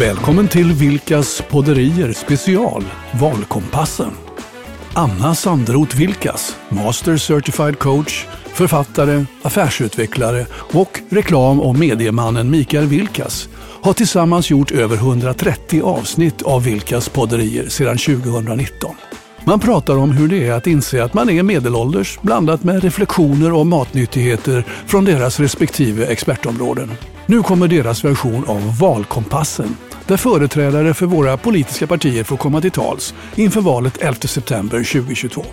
Välkommen till Vilkas podderier special Valkompassen. Anna Sandroth Vilkas, Master Certified Coach, författare, affärsutvecklare och reklam och mediemannen Mikael Vilkas har tillsammans gjort över 130 avsnitt av Vilkas podderier sedan 2019. Man pratar om hur det är att inse att man är medelålders blandat med reflektioner och matnyttigheter från deras respektive expertområden. Nu kommer deras version av Valkompassen där företrädare för våra politiska partier får komma till tals inför valet 11 september 2022.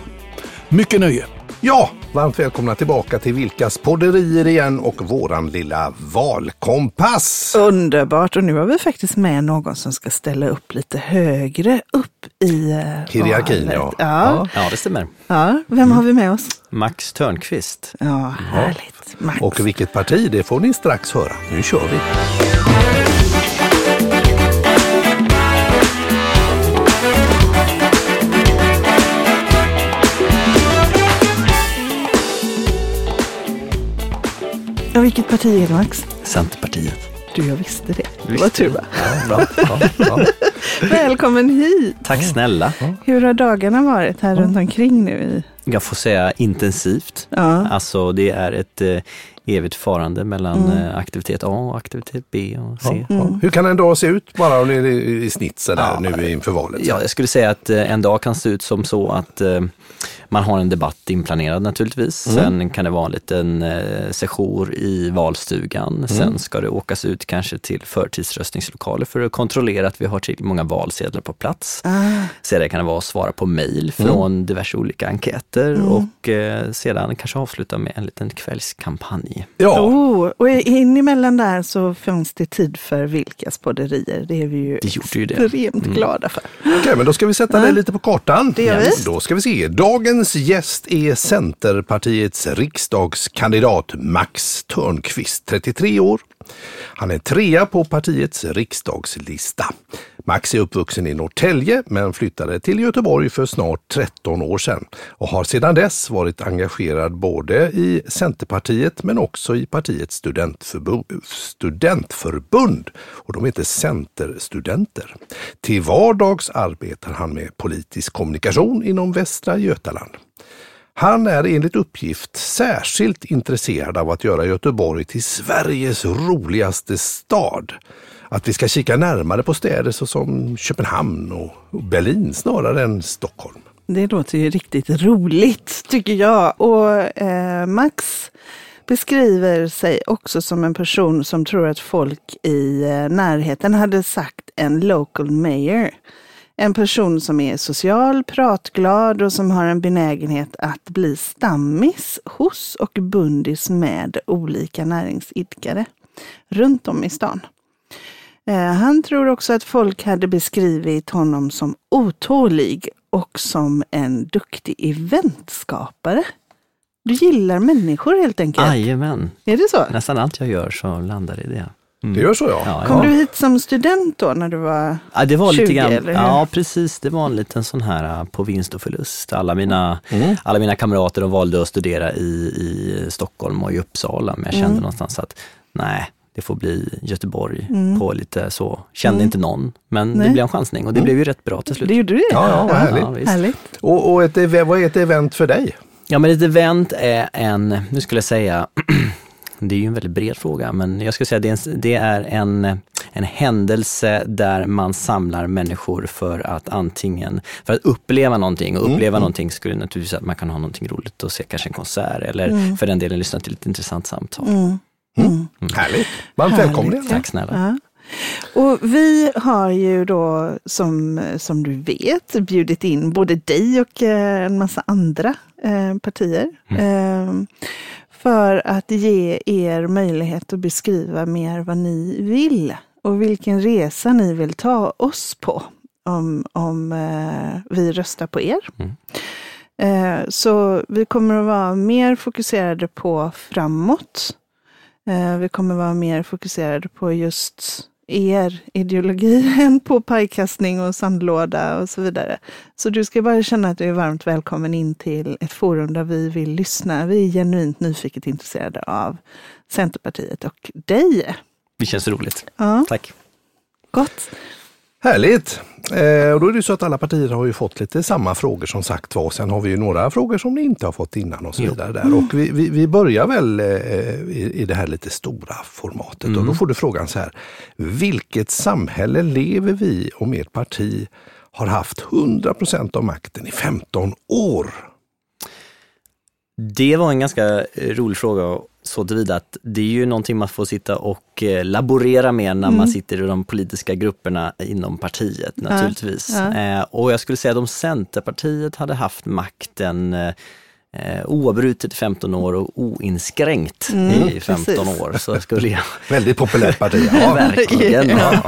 Mycket nöje! Ja, varmt välkomna tillbaka till Vilkas podderier igen och våran lilla valkompass. Underbart och nu har vi faktiskt med någon som ska ställa upp lite högre upp i eh, Hierarkin, ja. Ja. Ja, det stämmer. ja. Vem har vi med oss? Max Törnqvist. Ja, härligt. Max. Och vilket parti, det får ni strax höra. Nu kör vi! Vilket parti är det Max? Centerpartiet. Du, jag visste det. Visste var tur va? Ja, bra. Ja, ja. Välkommen hit! Tack snälla. Hur har dagarna varit här runt omkring nu? I... Jag får säga intensivt. Ja. Alltså det är ett eh, evigt farande mellan Mm. eh, aktivitet A och aktivitet B och C. Ja, ja. Hur kan en dag se ut bara om det är i snitt sådär Ja. nu inför valet? Ja, jag skulle säga att eh, en dag kan se ut som så att eh, man har en debatt inplanerad naturligtvis. Mm. Sen kan det vara en liten session i valstugan. Mm. Sen ska det åkas ut kanske till förtidsröstningslokaler för att kontrollera att vi har tillräckligt många valsedlar på plats. Ah, Sedan kan det vara att svara på mejl Mm. från diverse olika enkäter och eh, sedan kanske avsluta med en liten kvällskampanj. Ja, Oh, och in emellan där så finns det tid för Vilkas podderier. Det är vi ju Det gjorde ju det. extremt glada för. okej, men då ska vi sätta dig lite på kartan. Det gör vi. Då ska vi se. Dagens gäst är Centerpartiets riksdagskandidat Max Törnqvist, 33 år. Han är trea på partiets riksdagslista. Max är uppvuxen i Norrtälje men flyttade till Göteborg för snart 13 år sedan och har sedan dess varit engagerad både i Centerpartiet men också i partiets studentförbund. studentförbund. Och de heter Centerstudenter. Till vardags arbetar han med politisk kommunikation inom Västra Götaland. Han är enligt uppgift särskilt intresserad av att göra Göteborg till Sveriges roligaste stad. Att vi ska kika närmare på städer såsom Köpenhamn och Berlin snarare än Stockholm. Det låter ju riktigt roligt tycker jag. Och eh, Max beskriver sig också som en person som tror att folk i eh, närheten hade sagt en local mayor. En person som är social, pratglad och som har en benägenhet att bli stammis hos och bundis med olika näringsidkare runt om i stan. Eh, Han tror också att folk hade beskrivit honom som otålig och som en duktig eventskapare. Du gillar människor helt enkelt. Jajamän, Är det så? nästan allt jag gör så landar i det. Mm. Det gör så ja. Ja, Kom ja. du hit som student då när du var... Ja, det var 20 lite grann, eller hur? ja precis, det var en liten sån här uh, på vinst och förlust. Alla mina, Mm. alla mina kamrater de valde att studera i, i Stockholm och i Uppsala, men jag kände Mm. någonstans att nej, det får bli Göteborg Mm. på lite så. Kände Mm. inte någon, men Nej. det blev en chansning och det blev ju rätt bra till slut. Det gjorde du det? Ja, ja, vad härligt. Ja. Härligt. Och, och ett, vad är ett event för dig? Ja men ett event är en, nu skulle jag säga, det är ju en väldigt bred fråga, men jag skulle säga det är en, det är en, en händelse där man samlar människor för att antingen, för att uppleva någonting och uppleva någonting skulle naturligtvis att man kan ha någonting roligt och se kanske en konsert eller för den delen lyssna till ett intressant samtal. Mm. Mm. Härligt. Varmt Härligt. välkommen igen. Tack snälla. Ja. Och vi har ju då som, som du vet bjudit in både dig och eh, en massa andra eh, partier. Eh, för att ge er möjlighet att beskriva mer vad ni vill och vilken resa ni vill ta oss på om, om eh, vi röstar på er. Mm. Eh, så vi kommer att vara mer fokuserade på framåt. Eh, vi kommer vara mer fokuserade på just er ideologi än på pajkastning och sandlåda och så vidare. Så du ska bara känna att du är varmt välkommen in till ett forum där vi vill lyssna. Vi är genuint nyfiket intresserade av Centerpartiet och dig. Det känns roligt. Ja. Tack. Gott. Härligt! Eh, och då är det så att alla partier har ju fått lite samma frågor som sagt var. Sen har vi ju några frågor som ni inte har fått innan och så vidare. Där. Och vi, vi, vi börjar väl eh, i, i det här lite stora formatet. Och då får du frågan så här. Vilket samhälle lever vi i om ert parti har haft 100% av makten i 15 år? Det var en ganska rolig fråga så tillvida att det är ju någonting man får sitta och eh, laborera med när mm. man sitter i de politiska grupperna inom partiet naturligtvis. Ja, ja. Eh, och jag skulle säga att om Centerpartiet hade haft makten eh, oavbrutet i 15 år och oinskränkt mm, i 15 precis. år så skulle jag... Väldigt populärt parti. Ja, verkligen. Ja.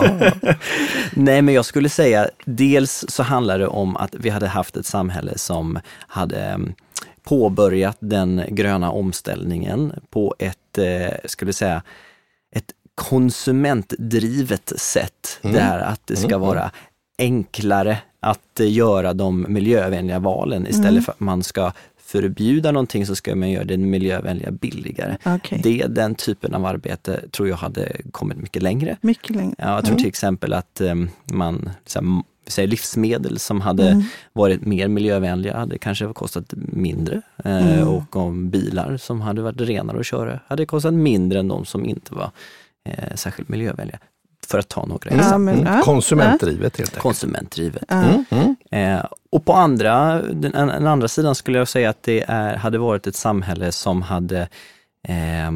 Nej men jag skulle säga, dels så handlar det om att vi hade haft ett samhälle som hade mm, påbörjat den gröna omställningen på ett, eh, skulle säga, ett konsumentdrivet sätt. Mm. Där att det ska mm. vara enklare att eh, göra de miljövänliga valen istället mm. för att man ska förbjuda någonting så ska man göra det miljövänliga billigare. Okay. Det, den typen av arbete tror jag hade kommit mycket längre. Mycket längre. Ja, jag tror mm. till exempel att um, man så här, säger, livsmedel som hade mm. varit mer miljövänliga hade kanske kostat mindre. Eh, mm. och om bilar som hade varit renare att köra hade kostat mindre än de som inte var eh, särskilt miljövänliga. För att ta några exempel. Mm. Mm. Konsumentdrivet helt enkelt. Konsumentdrivet. Mm. mm. Eh, och på andra, den, den, andra sidan skulle jag säga att det är, hade varit ett samhälle som hade eh,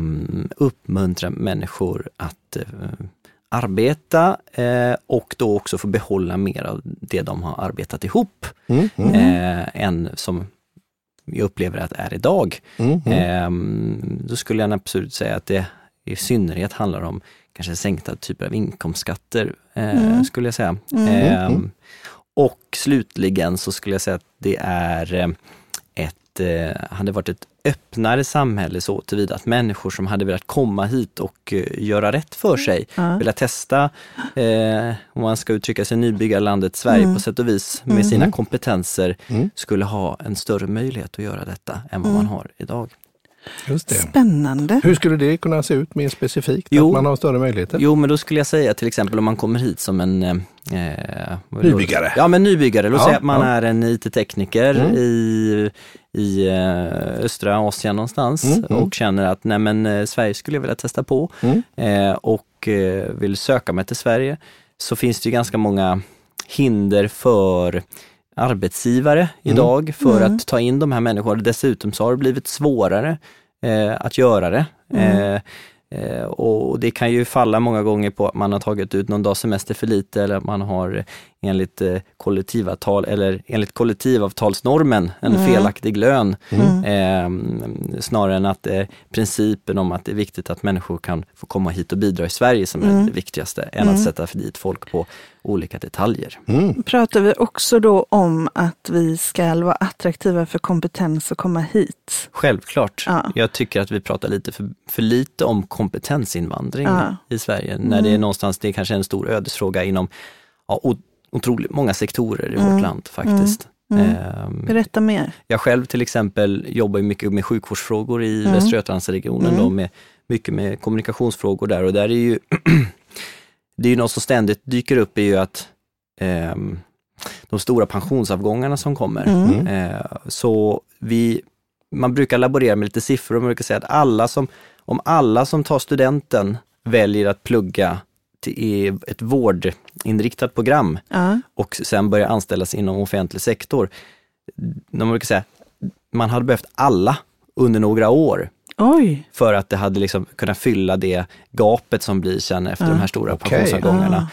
uppmuntrat människor att eh, arbeta eh, och då också få behålla mer av det de har arbetat ihop. Mm, mm. Eh, än som jag upplever att är idag. Mm, eh, då skulle jag absolut säga att det i synnerhet handlar om kanske sänkta typer av inkomstskatter, eh, mm. skulle jag säga. Mm. Ehm, och slutligen så skulle jag säga att det är eh, ett, eh, hade varit ett öppnare samhälle så tillvida att människor som hade velat komma hit och uh, göra rätt för sig, mm. velat testa, eh, om man ska uttrycka sig, nybyggarlandet Sverige mm. på sätt och vis med sina mm. kompetenser, mm. skulle ha en större möjlighet att göra detta än vad man mm. har idag. Just det. Spännande. Hur skulle det kunna se ut mer specifikt? Jo, att man har större möjligheter? Jo, men då skulle jag säga till exempel om man kommer hit som en eh, eh Nybyggare? Ja, men nybyggare. Låt ja, säga att man ja. är en IT-tekniker mm. i, i eh, östra Asien någonstans mm, mm. och känner att nej men eh, Sverige skulle jag vilja testa på mm. eh, och vill söka mig till Sverige. Så finns det ju ganska många hinder för arbetsgivare mm. idag för mm. att ta in de här människorna. Dessutom så har det blivit svårare eh, att göra det. Mm. Eh, Eh, och det kan ju falla många gånger på att man har tagit ut någon dag semester för lite eller att man har enligt eh, kollektivavtal eller enligt kollektivavtalsnormen en mm. felaktig lön. Mm. Eh, snarare än att eh, principen om att det är viktigt att människor kan få komma hit och bidra i Sverige som mm. är det viktigaste än att mm. sätta för dit folk på olika detaljer. Mm. Pratar vi också då om att vi ska vara attraktiva för kompetens att komma hit? Självklart. Ja. Jag tycker att vi pratar lite för, för lite om kompetensinvandring ja. i Sverige, när mm. det är någonstans, det är kanske en stor ödesfråga inom ja, otroligt många sektorer i mm. vårt land faktiskt. Mm. Mm. Berätta mer. Jag själv till exempel jobbar mycket med sjukvårdsfrågor i mm. Västra Götalandsregionen, då, med, mycket med kommunikationsfrågor där och där är ju det är ju något som ständigt dyker upp är ju att eh, de stora pensionsavgångarna som kommer. Mm. Eh, så vi, man brukar laborera med lite siffror och man brukar säga att alla som, om alla som tar studenten väljer att plugga till ett vårdinriktat program uh. och sen börjar anställas inom offentlig sektor. De brukar säga man hade behövt alla under några år Oj. För att det hade liksom kunnat fylla det gapet som blir sen efter uh. de här stora okay. pensionsavgångarna. Uh.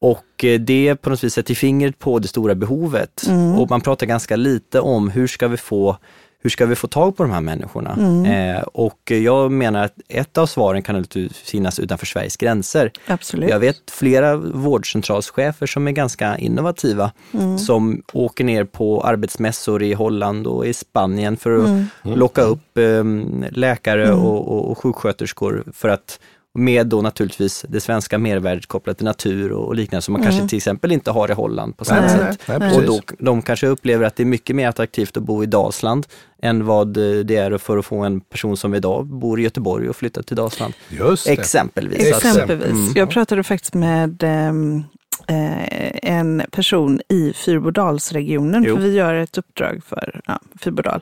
Och eh, det på något vis sätter fingret på det stora behovet. Mm. Och man pratar ganska lite om hur ska vi få hur ska vi få tag på de här människorna? Mm. Eh, och jag menar att ett av svaren kan naturligtvis finnas utanför Sveriges gränser. Absolut. Jag vet flera vårdcentralschefer som är ganska innovativa, mm. som åker ner på arbetsmässor i Holland och i Spanien för att mm. locka upp eh, läkare mm. och, och, och sjuksköterskor för att med då naturligtvis det svenska mervärdet kopplat till natur och liknande som man mm. kanske till exempel inte har i Holland på samma sätt. Nej, nej, och då, de kanske upplever att det är mycket mer attraktivt att bo i Dalsland än vad det är för att få en person som idag bor i Göteborg och flytta till Dalsland. Just Exempelvis. Exempelvis. Mm. Jag pratade faktiskt med um, eh, en person i Fyrbodalsregionen, Jo. för vi gör ett uppdrag för ja, Fyrbodal.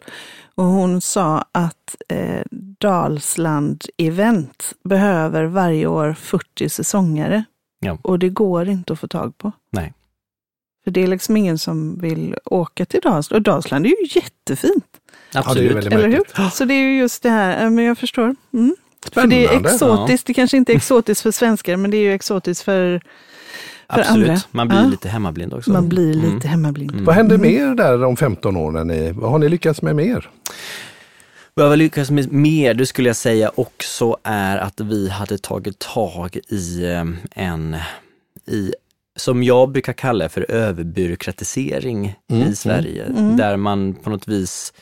Och hon sa att eh, Dalsland Event behöver varje år 40 säsongare. Ja. Och det går inte att få tag på. Nej. För det är liksom ingen som vill åka till Dalsland. Och Dalsland är ju jättefint, Ja, det är Absolut. väldigt eller hur? Så det är ju just det här, eh, men jag förstår. Mm. För det är exotiskt, det kanske inte är exotiskt för svenskar, men det är ju exotiskt för Absolut. andra. Man blir Ja. lite hemmablind också. Man blir lite Mm. hemmablind. Mm. Vad händer mer där om 15 år? När ni, vad har ni lyckats med mer? Vad jag lyckats med mer, det skulle jag säga också är att vi hade tagit tag i eh, en, i, som jag brukar kalla för överbyråkratisering Mm, i Sverige. mm. Där man på något vis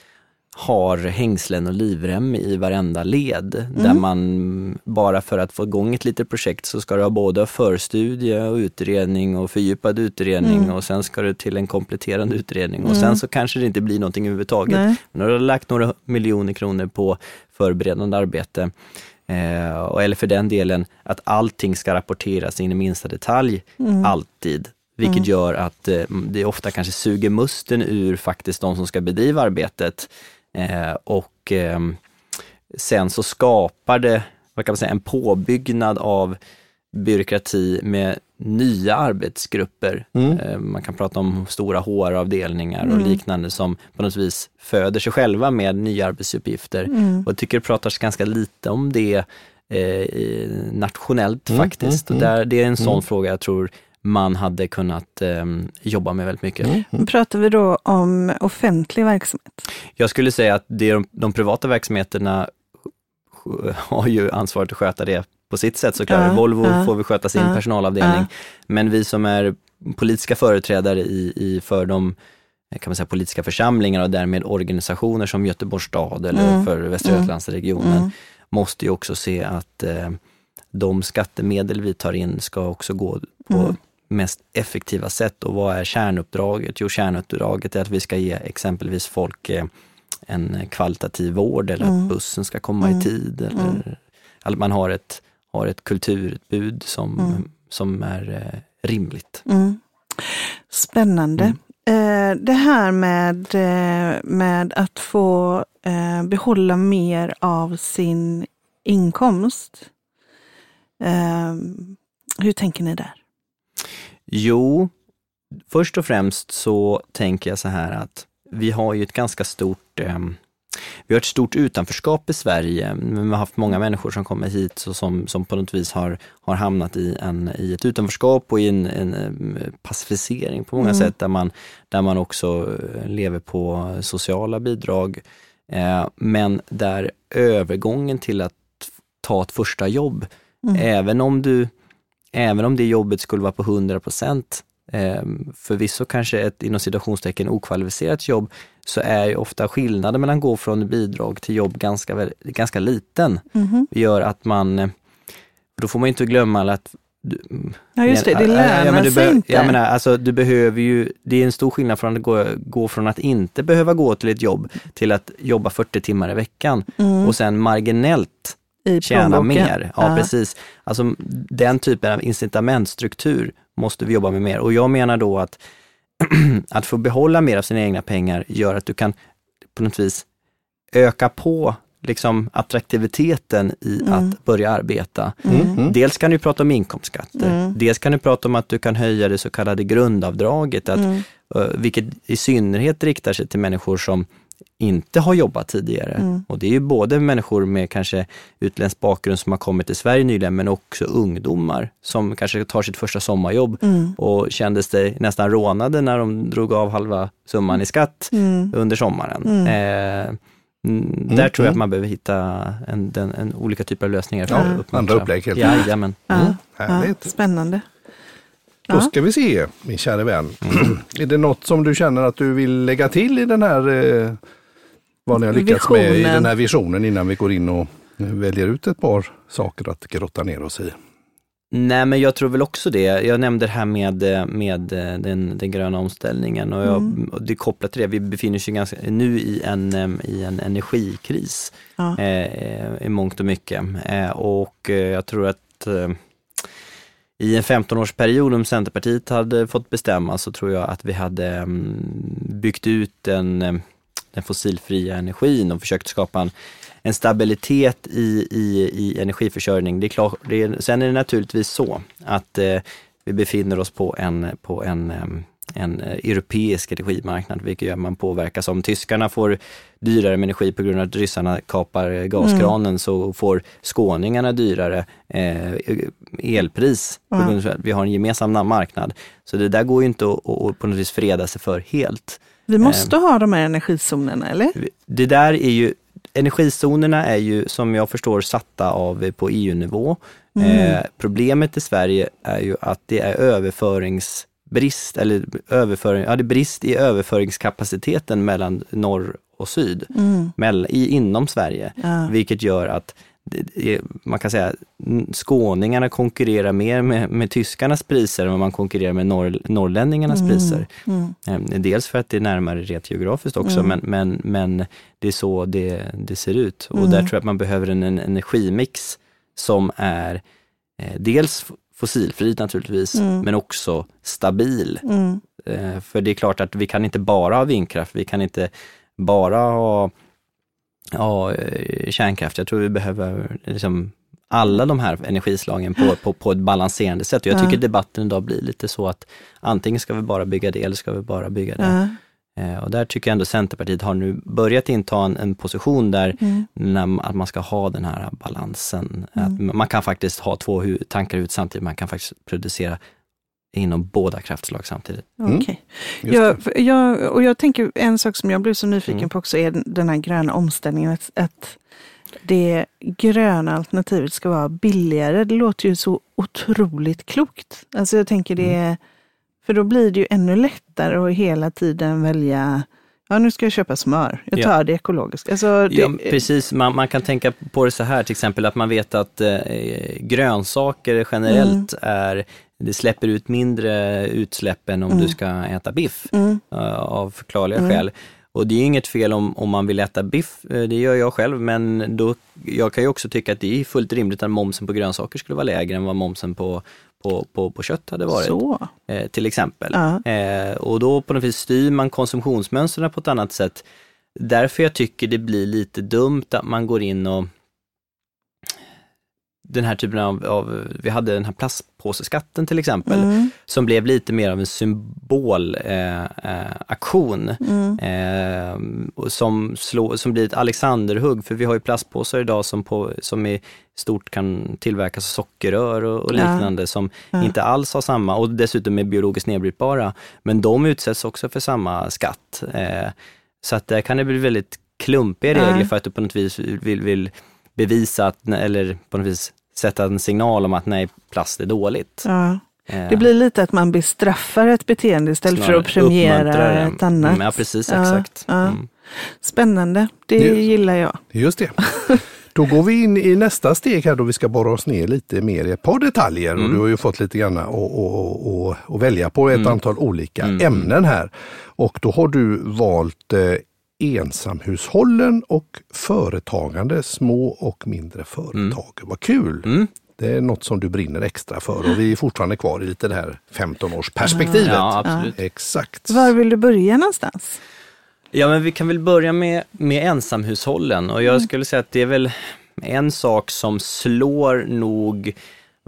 har hängslen och livrem i varenda led. Där man bara för att få igång ett litet projekt så ska du ha både förstudie och utredning och fördjupad utredning Mm. och sen ska du till en kompletterande utredning och sen så kanske det inte blir någonting överhuvudtaget. Nej. Nu har du lagt några miljoner kronor på förberedande arbete. Eh, eller för den delen att allting ska rapporteras in i minsta detalj, Mm. alltid. Vilket gör att eh, det ofta kanske suger musten ur faktiskt de som ska bedriva arbetet. Eh, och ehm, sen så skapar det, vad kan man säga, en påbyggnad av byråkrati med nya arbetsgrupper. Mm. Eh, Man kan prata om stora HR-avdelningar och Mm. liknande som på något vis föder sig själva med nya arbetsuppgifter. Mm. Och jag tycker det pratas ganska lite om det eh, nationellt Mm, faktiskt. mm, Och där, det är en sån fråga jag tror man hade kunnat eh, jobba med väldigt mycket. Mm. Pratar vi då om offentlig verksamhet? Jag skulle säga att det är de, de privata verksamheterna har ju ansvaret att sköta det på sitt sätt såklart. Ja, Volvo ja, får vi sköta sin ja, personalavdelning. Men vi som är politiska företrädare i, i för de kan man säga, politiska församlingar och därmed organisationer som Göteborgs stad eller Mm, för Västra mm, Götalandsregionen Mm. måste ju också se att eh, de skattemedel vi tar in ska också gå på Mm. Mest effektiva sätt. Och vad är kärnuppdraget? Jo, kärnuppdraget är att vi ska ge exempelvis folk eh, en kvalitativ vård eller Mm. att bussen ska komma Mm. i tid. Eller Mm. att man har ett, har ett kulturutbud som, Mm. som är eh, rimligt. Mm. Spännande. Mm. Eh, det här med, med att få eh, behålla mer av sin inkomst. Hur tänker ni där? Jo, först och främst så tänker jag så här att vi har ju ett ganska stort eh, vi har ett stort utanförskap i Sverige, men vi har haft många människor som kommer hit så som, som på något vis har, har hamnat i, en, i ett utanförskap och i en, en eh, pacificering på många Mm. sätt, där man, där man också eh, lever på sociala bidrag. Eh, men där övergången till att ta ett första jobb, Mm. även om du Även om det jobbet skulle vara på 100 procent, eh, förvisso kanske ett inom citationstecken okvalificerat jobb, så är ju ofta skillnaden mellan att gå från bidrag till jobb ganska, ganska liten. Mhm. Det gör att man, då får man inte glömma att du- Ja just det, det Ja, ja, lönar men du sig inte. Jag menar, alltså, du behöver ju, det är en stor skillnad från att gå, gå från att inte behöva gå till ett jobb till att jobba 40 timmar i veckan Mm. och sen marginellt I tjäna mer. Ja, precis. Alltså, den typen av incitamentstruktur måste vi jobba med mer. Och jag menar då att, att få behålla mer av sina egna pengar gör att du kan på något vis öka på liksom attraktiviteten i Mm. att börja arbeta. Mm. Mm. Dels kan du prata om inkomstskatter, Mm. dels kan du prata om att du kan höja det så kallade grundavdraget, att, Mm. eh, vilket i synnerhet riktar sig till människor som inte har jobbat tidigare. Mm. Och det är ju både människor med kanske utländsk bakgrund som har kommit till Sverige nyligen, men också ungdomar som kanske tar sitt första sommarjobb Mm. och kände sig nästan rånade när de drog av halva summan i skatt Mm. under sommaren. Mm. Eh, mm, där tror jag att man behöver hitta en, den, en olika typer av lösningar. för Ja, att andra upplägg helt enkelt. Ja, Mm, ja, härligt. spännande. Då ska vi se, min kära vän. är det något som du känner att du vill lägga till i den här, eh, vad ni har lyckats med i Visionen. den här visionen innan vi går in och väljer ut ett par saker att grotta ner oss i? Nej, men jag tror väl också det. Jag nämnde det här med, eh, med eh, den, den gröna omställningen och, jag, Mm. och det är kopplat till det. Vi befinner oss ganska, nu i en, i en energikris Ja. eh, i mångt och mycket. Eh, och eh, jag tror att eh, i en 15-årsperiod, om Centerpartiet hade fått bestämma, så tror jag att vi hade mm, byggt ut den, mm, den fossilfria energin och försökt skapa en, en stabilitet i, i, i energiförsörjning. Det är klart, det är, sen är det naturligtvis så att eh, vi befinner oss på en, på en mm, en eh, europeisk energimarknad, vilket gör att man påverkas. Om tyskarna får dyrare med energi på grund av att ryssarna kapar eh, gaskranen så får skåningarna dyrare eh, elpris. På grund av att vi har en gemensam marknad. Så det där går ju inte att, att på något vis freda sig för helt. Vi måste ha de här energizonerna, eller? Det där är ju, energizonerna är ju som jag förstår satta av på EU-nivå. Eh, problemet i Sverige är ju att det är överföringsbrist, eller överföring, ja, det brist i överföringskapaciteten mellan norr och syd, mell, i, inom Sverige. Ja. Vilket gör att man kan säga skåningarna konkurrerar mer med, med tyskarnas priser än vad man konkurrerar med norr, norrlänningarnas priser. Eh, Dels för att det är närmare rent geografiskt också, men, men, men det är så det, det ser ut. Och där tror jag att man behöver en, en energimix som är eh, dels fossilfri naturligtvis, men också stabil. Eh, för det är klart att vi kan inte bara ha vindkraft, vi kan inte bara ha, ha eh, kärnkraft. Jag tror vi behöver liksom alla de här energislagen på, på, på ett balanserande sätt. Och jag tycker debatten idag blir lite så att antingen ska vi bara bygga det eller ska vi bara bygga det. Ja. Eh, Och där tycker jag ändå Centerpartiet har nu börjat inta en, en position där när, m- att man ska ha den här balansen. Att man kan faktiskt ha två hu- tankar ut samtidigt, man kan faktiskt producera inom båda kraftslag samtidigt. Okej. Just Jag, för- jag, och jag tänker en sak som jag blev så nyfiken Mm. på också är den- här gröna omställningen. Att, att det gröna alternativet ska vara billigare. Det låter ju så otroligt klokt. Alltså jag tänker det, Mm. För då blir det ju ännu lättare att hela tiden välja Ja, nu ska jag köpa smör. Jag Ja. tar det ekologiskt. Alltså, det, Ja, precis, man, man kan tänka på det så här till exempel att man vet att eh, grönsaker generellt är, det släpper ut mindre utsläpp än om du ska äta biff eh, av förklarliga skäl. Och det är inget fel om, om man vill äta biff, eh, det gör jag själv, men då, jag kan ju också tycka att det är fullt rimligt att momsen på grönsaker skulle vara lägre än vad momsen på, på, på, på kött hade varit. Eh, till exempel. Ja. Eh, och då på något vis styr man konsumtionsmönstren på ett annat sätt. Därför jag tycker det blir lite dumt att man går in och den här typen av, av vi hade den här plastpåseskatten till exempel, Mm. som blev lite mer av en symbolaktion. Eh, eh, aktion. eh, som, slå, som blir ett Alexanderhugg, för vi har ju plastpåsar idag som, på, som i stort kan tillverkas av sockerrör och, och Ja. liknande som inte alls har samma, och dessutom är biologiskt nedbrytbara. Men de utsätts också för samma skatt. Eh, så att där kan det bli väldigt klumpiga Ja. regler för att du på något vis vill, vill bevisa att, eller på något vis sätta en signal om att nej, plast är dåligt. Ja. Eh, Det blir lite att man bestraffar ett beteende istället för snarare att premiera ett annat. Mm, ja, precis, Ja, exakt. ja. Mm. Spännande, det Just. gillar jag. Just det. Då går vi in i nästa steg här då vi ska borra oss ner lite mer i ett par detaljer. Och du har ju fått lite grann att och, och, och välja på ett antal olika ämnen här. Och då har du valt eh, ensamhushållen och företagande, små och mindre företag. Vad kul! Mm. Det är något som du brinner extra för och vi är fortfarande kvar i lite det här 15-årsperspektivet. Ja, absolut. Exakt. Var vill du börja någonstans? Ja, men vi kan väl börja med, med ensamhushållen och jag skulle säga att det är väl en sak som slår nog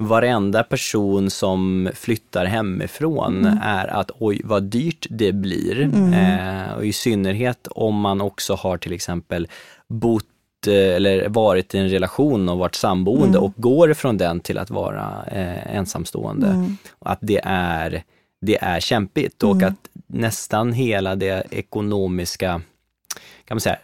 varenda person som flyttar hemifrån är att oj vad dyrt det blir. Eh, och i synnerhet om man också har till exempel bott eh, eller varit i en relation och varit samboende och går ifrån den till att vara eh, ensamstående. Att det är, det är kämpigt och att nästan hela det ekonomiska kan man säga,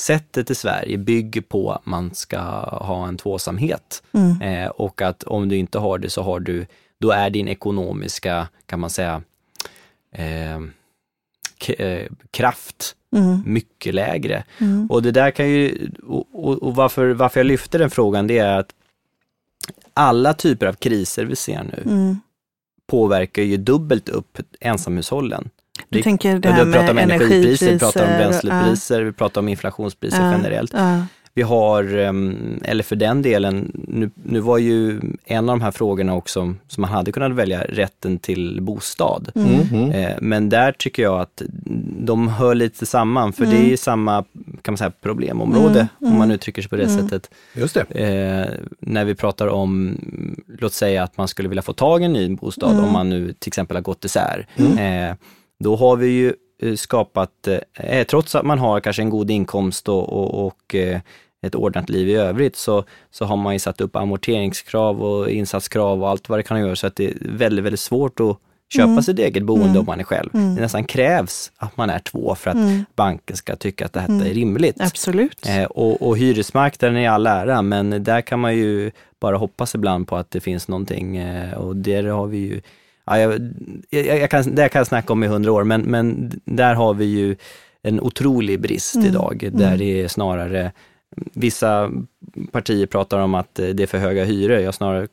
levnadssättet i Sverige bygger på att man ska ha en tvåsamhet. Eh, och att om du inte har det så har du, då är din ekonomiska, kan man säga, eh, eh, kraft mycket lägre. Och det där kan ju, och, och, och varför, varför jag lyfter den frågan, det är att alla typer av kriser vi ser nu påverkar ju dubbelt upp ensamhushållen. Du Vi- tänker det Ja, här vi pratar med om energipriser, vi pratar om bränslepriser, vi pratar om inflationspriser ja, generellt. ja. vi har, ehm, eller för den delen, nu, nu var ju en av de här frågorna också som man hade kunnat välja, rätten till bostad. Mm. Eh, Men där tycker jag att de hör lite samman, för det är ju samma kan man säga, problemområde, om man uttrycker sig på det sättet. Just det. Eh, när vi pratar om, låt säga att man skulle vilja få tag i en ny bostad, om man nu till exempel har gått isär. Eh, då har vi ju eh, skapat, eh, trots att man har kanske en god inkomst och, och, och eh, ett ordnat liv i övrigt, så, så har man ju satt upp amorteringskrav och insatskrav och allt vad det kan göra, så att det är väldigt, väldigt svårt att köpa sitt eget boende om man är själv. Det nästan krävs att man är två för att banken ska tycka att detta är rimligt. Absolut. Eh, och, och hyresmarknaden är all ära, men där kan man ju bara hoppas ibland på att det finns någonting eh, och där har vi ju Ja, jag, jag, kan, det kan jag snacka om i hundra år, men, men där har vi ju en otrolig brist idag, där det är snarare Vissa partier pratar om att eh, det är för höga hyror, jag snarare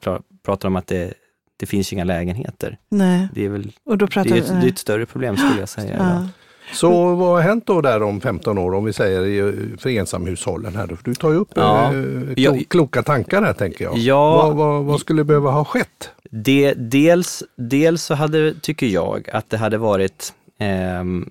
pratar om att det, det finns inga lägenheter. Nej. Det är väl Och då det pratar är ett, det är ett större problem skulle jag säga. ja. Så vad har hänt då där om 15 år om vi säger för ensamhushållen här? Du tar ju upp Ja. eh, klo- kloka tankar här tänker jag. Ja. Vad, vad, vad skulle behöva ha skett? Det, dels, dels så hade, tycker jag, att det hade varit ehm,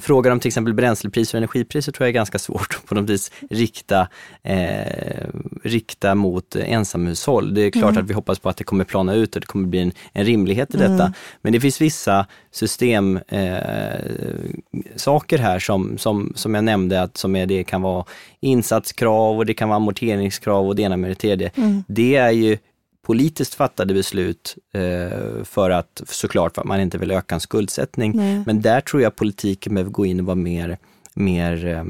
Frågan om till exempel bränslepriser och energipriser tror jag är ganska svårt att på något vis rikta, eh, rikta mot ensamhushåll. Det är klart att vi hoppas på att det kommer plana ut och det kommer bli en, en rimlighet i detta. Men det finns vissa systemsaker eh, saker här som, som, som jag nämnde, att som är, det kan vara insatskrav och det kan vara amorteringskrav och det ena med det tredje. Det är ju politiskt fattade beslut eh, för att såklart för att man inte vill öka en skuldsättning. Nej. Men där tror jag politiken behöver gå in och vara mer, mer eh,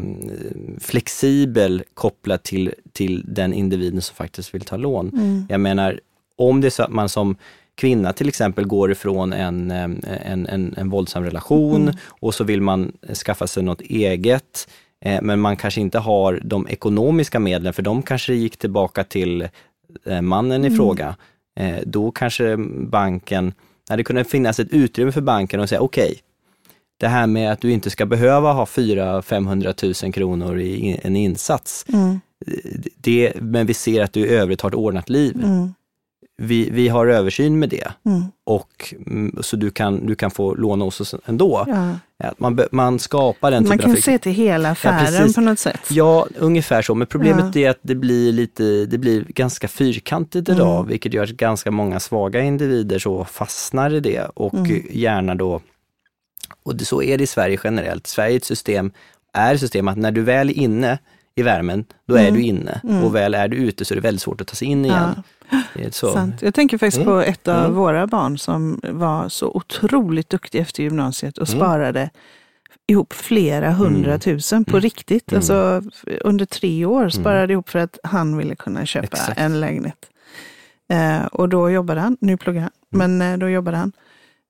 flexibel kopplat till, till den individen som faktiskt vill ta lån. Jag menar, om det är så att man som kvinna till exempel går ifrån en, eh, en, en, en våldsam relation och så vill man skaffa sig något eget, eh, men man kanske inte har de ekonomiska medlen, för de kanske gick tillbaka till mannen i fråga. Eh, då kanske banken, när det kunde finnas ett utrymme för banken att säga okej, det här med att du inte ska behöva ha 400-500 000 kronor i en insats, Mm. det, men vi ser att du i övrigt har ett ordnat liv. Mm. Vi, vi har översyn med det Mm. och mm, så du kan, du kan få låna hos oss ändå. Ja. Man, man skapar den Man kan se till hela affären precis. på något sätt. Ja, ungefär så. Men problemet är att det blir lite, det blir ganska fyrkantigt idag, Mm. vilket gör att ganska många svaga individer så fastnar i det och Mm. gärna då, och det, så är det i Sverige generellt. Sveriges system är system att när du väl är inne i värmen, då är du inne. Och väl är du ute så är det väldigt svårt att ta sig in igen. Sant. Jag tänker faktiskt på ett av Mm. våra barn som var så otroligt duktig efter gymnasiet och Mm. sparade ihop flera hundratusen på riktigt. Alltså under tre år sparade ihop för att han ville kunna köpa Exakt. en lägenhet. Eh, och då jobbade han, nu pluggar han, men eh, då jobbade han.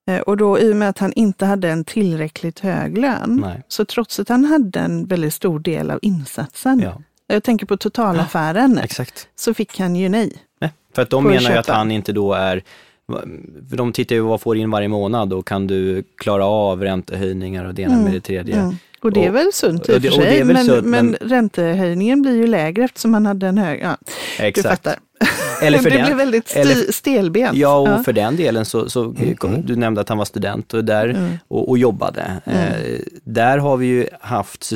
Eh, och då i och med att han inte hade en tillräckligt hög lön, Nej. så trots att han hade en väldigt stor del av insatsen, Ja, jag tänker på totalaffären, exakt. så fick han ju nej. För att de du menar ju att han inte då är för de tittar ju vad får in varje månad och kan du klara av räntehöjningar och det ena med det tredje. Mm. Och det är väl sunt i och för sig, men, men men- räntehöjningen blir ju lägre eftersom man hade en hög... Ja, du Exakt. fattar. Eller för det den- blir väldigt sti- eller- stelbent. Ja, och för den delen så, så Mm. du nämnde att han var student och, där, Mm. och, och jobbade. Eh, där har vi ju haft,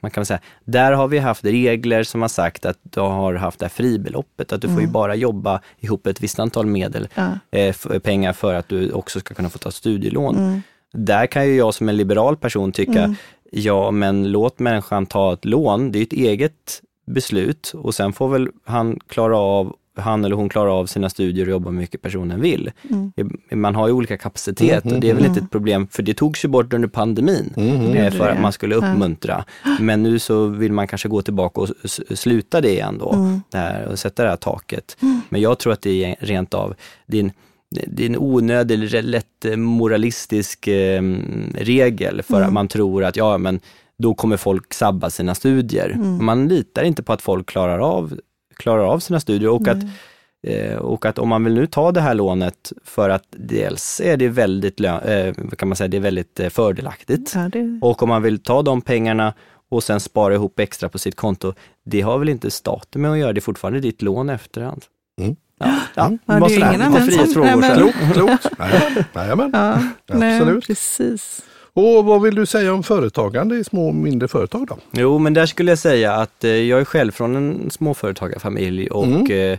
man kan säga, där har vi haft regler som har sagt att du har haft det här fribeloppet, att du får ju bara jobba ihop ett visst antal medel, Mm. Ja. eh, för, pengar för att du också ska kunna få ta studielån. Mm. Där kan ju jag som en liberal person tycka, ja men låt människan ta ett lån, det är ett eget beslut och sen får väl han klara av han eller hon klarar av sina studier och jobbar mycket personen vill. Man har ju olika kapacitet och det är väl inte ett problem, för det togs ju bort under pandemin eh, för att man skulle uppmuntra. Men nu så vill man kanske gå tillbaka och sluta det igen då, där, och sätta det här taket. Men jag tror att det är rent av, det är en, det är en onödig, eller lätt eh, moralistisk eh, regel för att man tror att ja, men då kommer folk sabba sina studier. Man litar inte på att folk klarar av, klarar av sina studier och att Eh, och att om man vill nu ta det här lånet för att dels är det väldigt, eh, kan man säga, det är väldigt eh, fördelaktigt. Ja, det, Och om man vill ta de pengarna och sen spara ihop extra på sitt konto. Det har väl inte staten med att göra, det är fortfarande ditt lån efterhand. Mm. Ja, ja, Ja, det är bara sådär, ingen lite annan som- frihetsfrågor. Nej, men-. Klokt, klokt. Nej, Jajamän. Ja, nej, Absolut. precis. Och vad vill du säga om företagande i små och mindre företag då? Jo, men där skulle jag säga att eh, jag är själv från en småföretagarfamilj och Mm.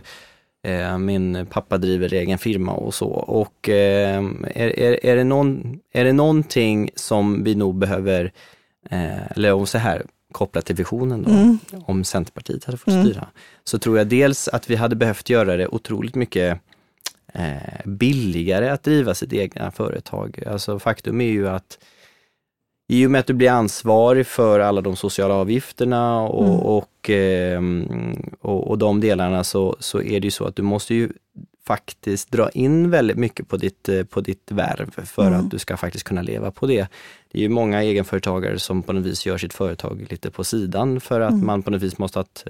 eh, eh, min pappa driver egen firma och så. Och eh, är, är, är, det någon, är det någonting som vi nog behöver, eh, eller om så här, kopplat till visionen då, Mm. om Centerpartiet hade fått Mm. styra, så tror jag dels att vi hade behövt göra det otroligt mycket billigare att driva sitt egna företag. Alltså faktum är ju att i och med att du blir ansvarig för alla de sociala avgifterna och, Mm. och, ehm, och, och de delarna så, så är det ju så att du måste ju faktiskt dra in väldigt mycket på ditt, eh, på ditt värv för Mm. att du ska faktiskt kunna leva på det. Det är ju många egenföretagare som på något vis gör sitt företag lite på sidan för att Mm. man på något vis måste ha ett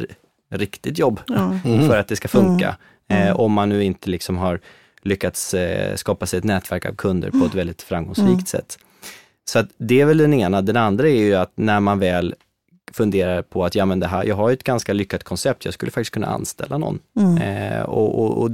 riktigt jobb Ja. Mm. för att det ska funka. Mm. Eh, om man nu inte liksom har lyckats eh, skapa sig ett nätverk av kunder på ett väldigt framgångsrikt Mm. sätt. Så att det är väl den ena. Den andra är ju att när man väl funderar på att ja, men det här, jag har ett ganska lyckat koncept, jag skulle faktiskt kunna anställa någon. Mm. Eh, och, och, och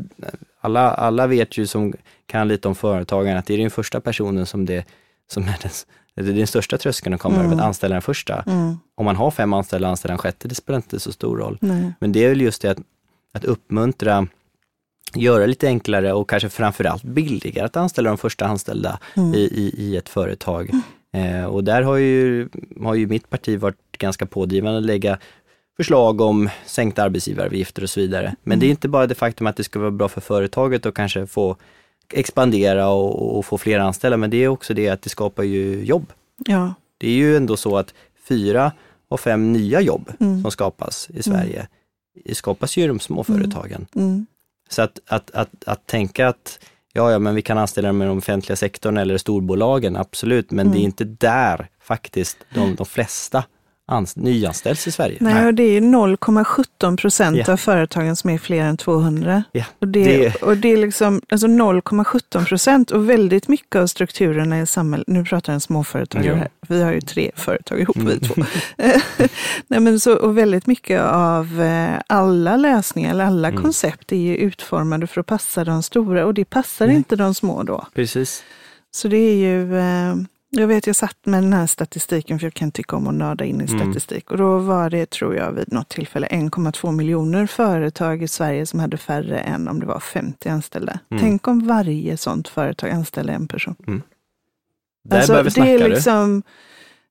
alla, alla vet ju som kan lite om företagaren att det är den första personen som det som är den, det är den största tröskeln att komma Mm. över, att anställa den första. Mm. Om man har fem anställda, anställa en sjätte, det spelar inte så stor roll. Nej. Men det är väl just det att, att uppmuntra, göra lite enklare och kanske framförallt billigare att anställa de första anställda Mm. i, i, i ett företag. Eh, och där har ju, har ju mitt parti varit ganska pådrivande att lägga förslag om sänkta arbetsgivaravgifter och så vidare. Men Mm. det är inte bara det faktum att det ska vara bra för företaget och kanske få expandera och, och få fler anställda, men det är också det att det skapar ju jobb. Ja. Det är ju ändå så att fyra av fem nya jobb Mm. som skapas i Sverige skapas ju i de små företagen. Mm. Så att, att, att, att tänka att ja, ja, men vi kan anställa dem i den offentliga sektorn eller storbolagen, absolut, men det är Mm. inte där faktiskt de, de flesta ans- nyanställs i Sverige. Nej, och det är ju 0,17 procent Ja. av företagen som är fler än 200. Ja, Och det, det- och det är liksom alltså 0,17 procent och väldigt mycket av strukturerna i samhället, nu pratar en småföretagare här, vi har ju tre företag ihop vi Mm. två. Nej, men så, och väldigt mycket av eh, alla lösningar, eller alla Mm. koncept är ju utformade för att passa de stora och det passar Nej. inte de små då. Precis. Så det är ju, eh, jag vet jag satt med den här statistiken för jag kan tycka om att nörda in i Mm. statistik. Och då var det, tror jag, vid något tillfälle 1,2 miljoner företag i Sverige som hade färre än om det var 50 anställda. Mm. Tänk om varje sånt företag anställde en person. Där Alltså, vi det snacka är du. liksom,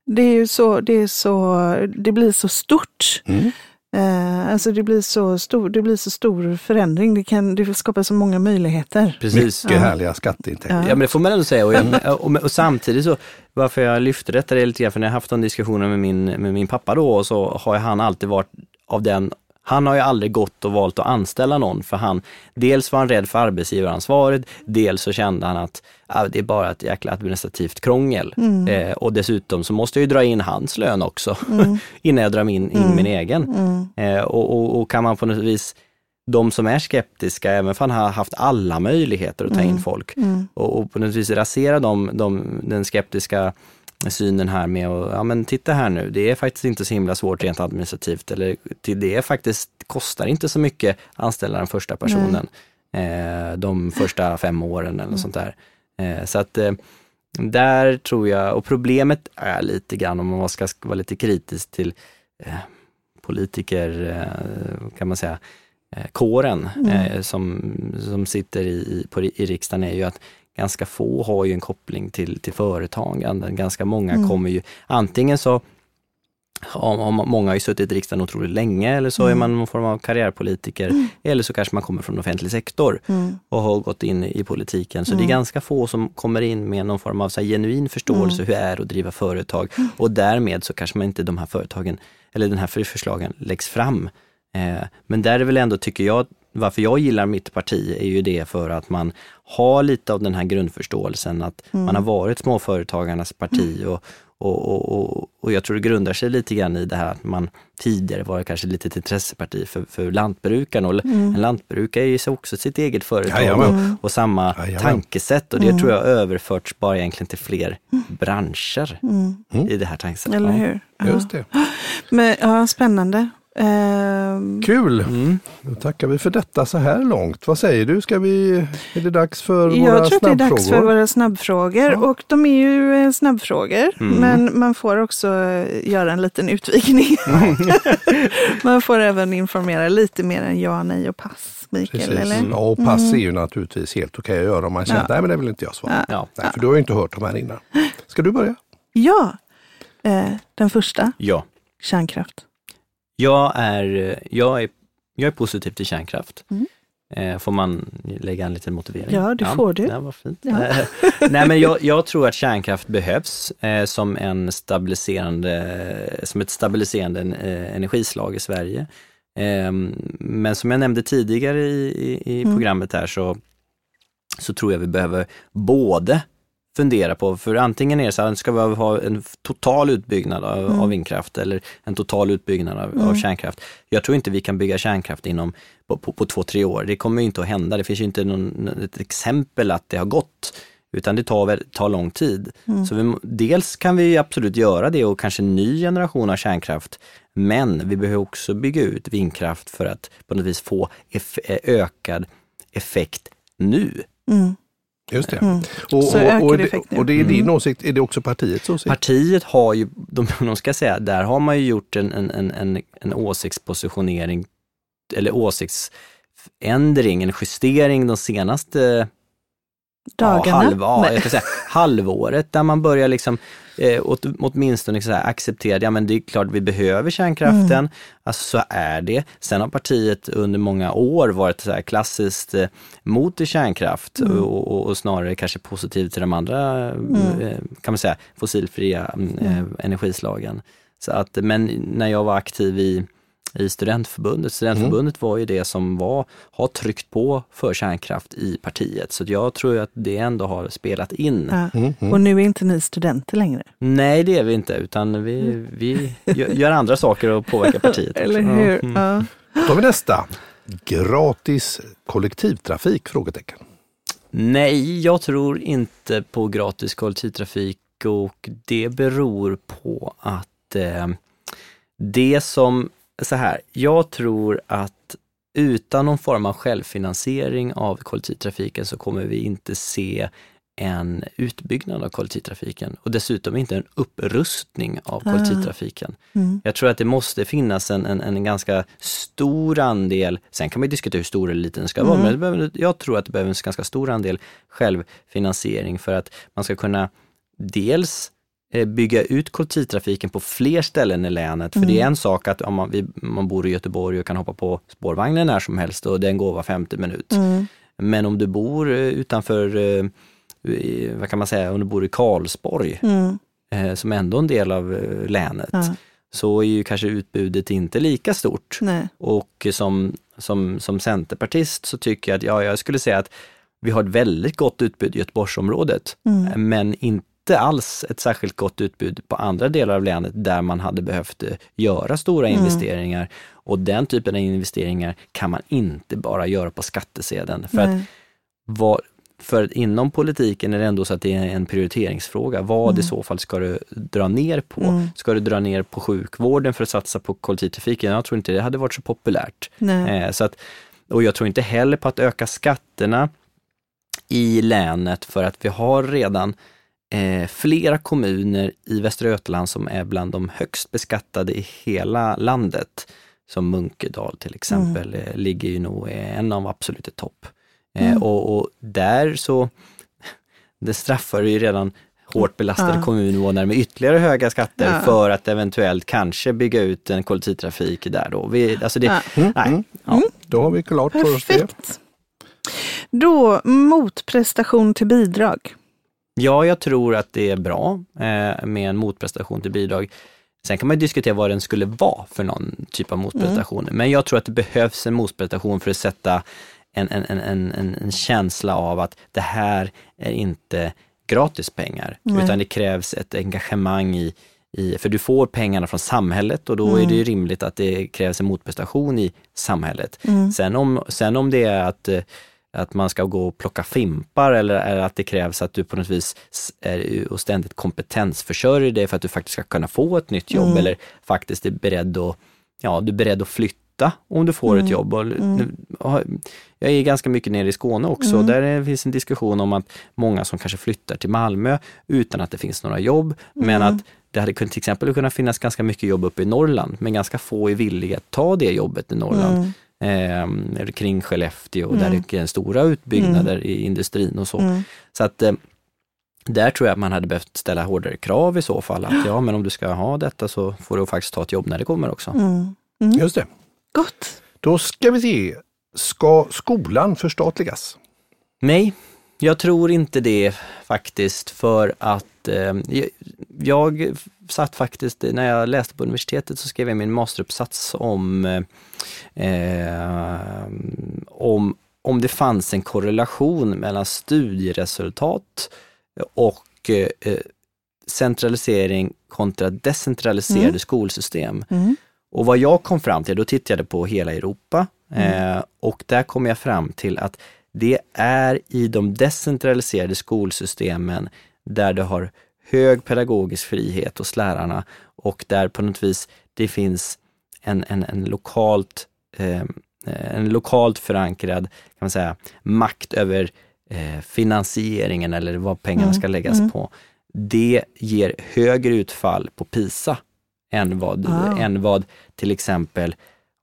det är ju så, det är så, det blir så stort. Mm. Eh, alltså det blir så stor, det blir så stor förändring. Det kan, det skapar så många möjligheter. Precis. Mycket Ja. härliga skatteintäkter. Ja. Ja men det får man ändå säga. Och, jag, och, och samtidigt så, varför jag lyfte detta det är lite grann, för när jag haft de diskussioner med min, med min pappa då, och så har han alltid varit av den han har ju aldrig gått och valt att anställa någon för han, dels var han rädd för arbetsgivaransvaret, dels så kände han att ah, det är bara ett jäkla administrativt krångel. Mm. Eh, och dessutom så måste jag ju dra in hans lön också Mm. innan jag drar in, in Mm. min egen. Mm. Eh, och, och, och kan man på något vis, de som är skeptiska, även för han har haft alla möjligheter att ta in Mm. folk, Mm. och, och på något vis rasera de, de, den skeptiska synen här med att, ja men titta här nu, det är faktiskt inte så himla svårt rent administrativt, eller det är faktiskt, kostar inte så mycket att anställa den första personen, eh, de första fem åren eller Mm. sånt där. Eh, så att eh, där tror jag, och problemet är lite grann om man ska vara lite kritisk till eh, politiker, eh, kan man säga, eh, kåren Mm. som, som sitter i, i, på, i riksdagen är ju att ganska få har ju en koppling till, till företagande. Ganska många Mm. kommer ju, antingen så om, många har ju suttit i riksdagen otroligt länge eller så är Mm. man någon form av karriärpolitiker Mm. eller så kanske man kommer från offentlig sektor Mm. och har gått in i politiken. Så det Mm. är ganska få som kommer in med någon form av så genuin förståelse hur det är att driva företag och därmed så kanske man inte de här företagen eller den här för- förslagen läggs fram. Eh, men där är väl ändå, tycker jag, varför jag gillar mitt parti är ju det för att man har lite av den här grundförståelsen att Mm. man har varit småföretagarnas parti och, Och, och, och, och jag tror det grundar sig lite grann i det här att man tidigare var kanske lite ett intresseparti för, för lantbrukarna. Och Mm. En lantbrukare är ju så också sitt eget företag Jajamän. och, och samma Jajamän. tankesätt. Och det tror jag överförts bara egentligen till fler branscher Mm. i det här tankesättet. Eller hur? Ja. Just det. Men, ja, spännande. Ehm, Kul! Mm. Då tackar vi för detta så här långt. Vad säger du? Ska vi, är det dags för våra jag tror att det är dags för snabbfrågor? våra snabbfrågor. Ja. Och de är ju eh, snabbfrågor. Mm. Men man får också eh, göra en liten utvikning. man får även informera lite mer än ja, nej och pass. Mikael, Precis. eller? Ja, och pass är ju naturligtvis helt okej att göra om man känner Ja. att nej, men det vill inte jag svara. Ja. Ja. Nej, för du har ju inte hört de här innan. Ska du börja? Ja, eh, den första, ja. kärnkraft. Jag är, jag är, jag är positiv till kärnkraft. Mm. Eh, får man lägga en liten motivering? Ja, det får du. Ja, vad fint. Ja. Eh, Nej, men jag, jag tror att kärnkraft behövs eh, som, en stabiliserande, som ett stabiliserande eh, energislag i Sverige. Men som jag nämnde tidigare i, i, i Mm. programmet här så, så tror jag vi behöver både fundera på, för antingen är det så här, ska vi ha en total utbyggnad av, Mm. av vindkraft eller en total utbyggnad av, av Mm. kärnkraft. Jag tror inte vi kan bygga kärnkraft inom på, på, på två, tre år. Det kommer inte att hända. Det finns inte någon, ett exempel att det har gått, utan det tar, tar lång tid. Mm. Så vi, dels kan vi absolut göra det och kanske en ny generation av kärnkraft, men vi behöver också bygga ut vindkraft för att på något vis få eff, eh, ökad effekt nu. Mm. Just det. Mm. Och, Så och, och, det, och det är din Mm. åsikt, är det också partiets åsikt? Partiet har ju, de, de ska säga, där har man ju gjort en, en, en, en, en åsiktspositionering eller åsiktsändring, en justering de senaste Dagarna? Ja, halv, ja, Nej. jag ska säga, halvåret där man börjar liksom eh, åt, åtminstone så här acceptera, ja men det är klart vi behöver kärnkraften, Mm. alltså så är det. Sen har partiet under många år varit så här klassiskt eh, mot kärnkraft Mm. och, och, och snarare kanske positivt till de andra, Mm. eh, kan man säga, fossilfria mm, eh, energislagen. Så att, men när jag var aktiv i i studentförbundet. Studentförbundet var ju det som var, har tryckt på för kärnkraft i partiet. Så jag tror att det ändå har spelat in. Ja. Mm, mm. Och nu är inte ni studenter längre. Nej, det är vi inte, utan vi, vi gör, andra saker och påverkar partiet. Eller hur? Mm. Ja. Då tar vi nästa. Gratis kollektivtrafik? Frågetecken. Nej, jag tror inte på gratis kollektivtrafik och det beror på att eh, det som, så här, jag tror att utan någon form av självfinansiering av kollektivtrafiken så kommer vi inte se en utbyggnad av kollektivtrafiken och dessutom inte en upprustning av Ah. kollektivtrafiken. Mm. Jag tror att det måste finnas en, en, en ganska stor andel, sen kan man diskutera hur stor eller liten den ska vara, Mm. men jag tror att det behöver en ganska stor andel självfinansiering för att man ska kunna dels bygga ut kollektivtrafiken på fler ställen i länet. För Mm. det är en sak att om man, vi, man bor i Göteborg och kan hoppa på spårvagnen när som helst och den går var 50 minut. Mm. Men om du bor eh, utanför, eh, vad kan man säga, om du bor i Karlsborg, Mm. eh, som ändå är en del av eh, länet, Ja. så är ju kanske utbudet inte lika stort. Nej. Och som, som, som centerpartist så tycker jag att, ja, jag skulle säga att vi har ett väldigt gott utbud i Göteborgsområdet, Mm. men inte alls ett särskilt gott utbud på andra delar av länet där man hade behövt eh, göra stora Mm. investeringar. Och den typen av investeringar kan man inte bara göra på skattesedeln. För att vad, för inom politiken är det ändå så att det är en prioriteringsfråga. Vad Mm. i så fall ska du dra ner på? Mm. Ska du dra ner på sjukvården för att satsa på kollektivtrafiken? Jag tror inte det hade varit så populärt. Eh, så att, och jag tror inte heller på att öka skatterna i länet för att vi har redan eh, flera kommuner i Västra Götaland som är bland de högst beskattade i hela landet. Som Munkedal till exempel eh, ligger ju nog eh, en av absolut i topp. Eh, Mm. och, och där så, det straffar ju redan hårt belastade Ja. kommuninvånare med ytterligare höga skatter Ja. för att eventuellt kanske bygga ut en kollektivtrafik där då. Vi, alltså det, Ja. Mm, Nej. mm. Ja. Då har vi klart för oss det. Perfekt. Då, motprestation till bidrag. Ja, jag tror att det är bra eh, med en motprestation till bidrag. Sen kan man diskutera vad den skulle vara för någon typ av motprestation. Mm. Men jag tror att det behövs en motprestation för att sätta en, en, en, en, en, en känsla av att det här är inte gratis pengar, Nej. utan det krävs ett engagemang i, i, för du får pengarna från samhället och då Mm. är det ju rimligt att det krävs en motprestation i samhället. Mm. Sen, om, sen om det är att, eh, att man ska gå och plocka fimpar eller, eller att det krävs att du på något vis är och ständigt kompetensförsörjer dig för att du faktiskt ska kunna få ett nytt jobb Mm. eller faktiskt är beredd att, ja, du är beredd att flytta om du får Mm. ett jobb. Och, har- jag är ganska mycket nere i Skåne också, Mm. där är- finns en diskussion om att många som kanske flyttar till Malmö utan att det finns några jobb, men Mm. att det hade till exempel kunnat finnas ganska mycket jobb uppe i Norrland, men ganska få är villiga att ta det jobbet i Norrland. Mm. Eh, eller kring Skellefteå där Mm. det är stora utbyggnader i industrin och så. Mm. Så att eh, där tror jag att man hade behövt ställa hårdare krav i så fall. Att ja, men om du ska ha detta så får du faktiskt ta ett jobb när det kommer också. Mm. Mm. Just det. Gott. Då ska vi se. Ska skolan förstatligas? Nej, jag tror inte det faktiskt för att eh, jag, jag satt faktiskt, när jag läste på universitetet så skrev jag min masteruppsats om, eh, om, om det fanns en korrelation mellan studieresultat och eh, centralisering kontra decentraliserade Mm. skolsystem. Mm. Och vad jag kom fram till, då tittade jag på hela Europa eh, och där kom jag fram till att det är i de decentraliserade skolsystemen där du har hög pedagogisk frihet hos lärarna och där på något vis det finns en, en, en lokalt eh, en lokalt förankrad kan man säga, makt över eh, finansieringen eller vad pengarna Mm, ska läggas mm. på. Det ger högre utfall på PISA än vad, Ah. än vad till exempel,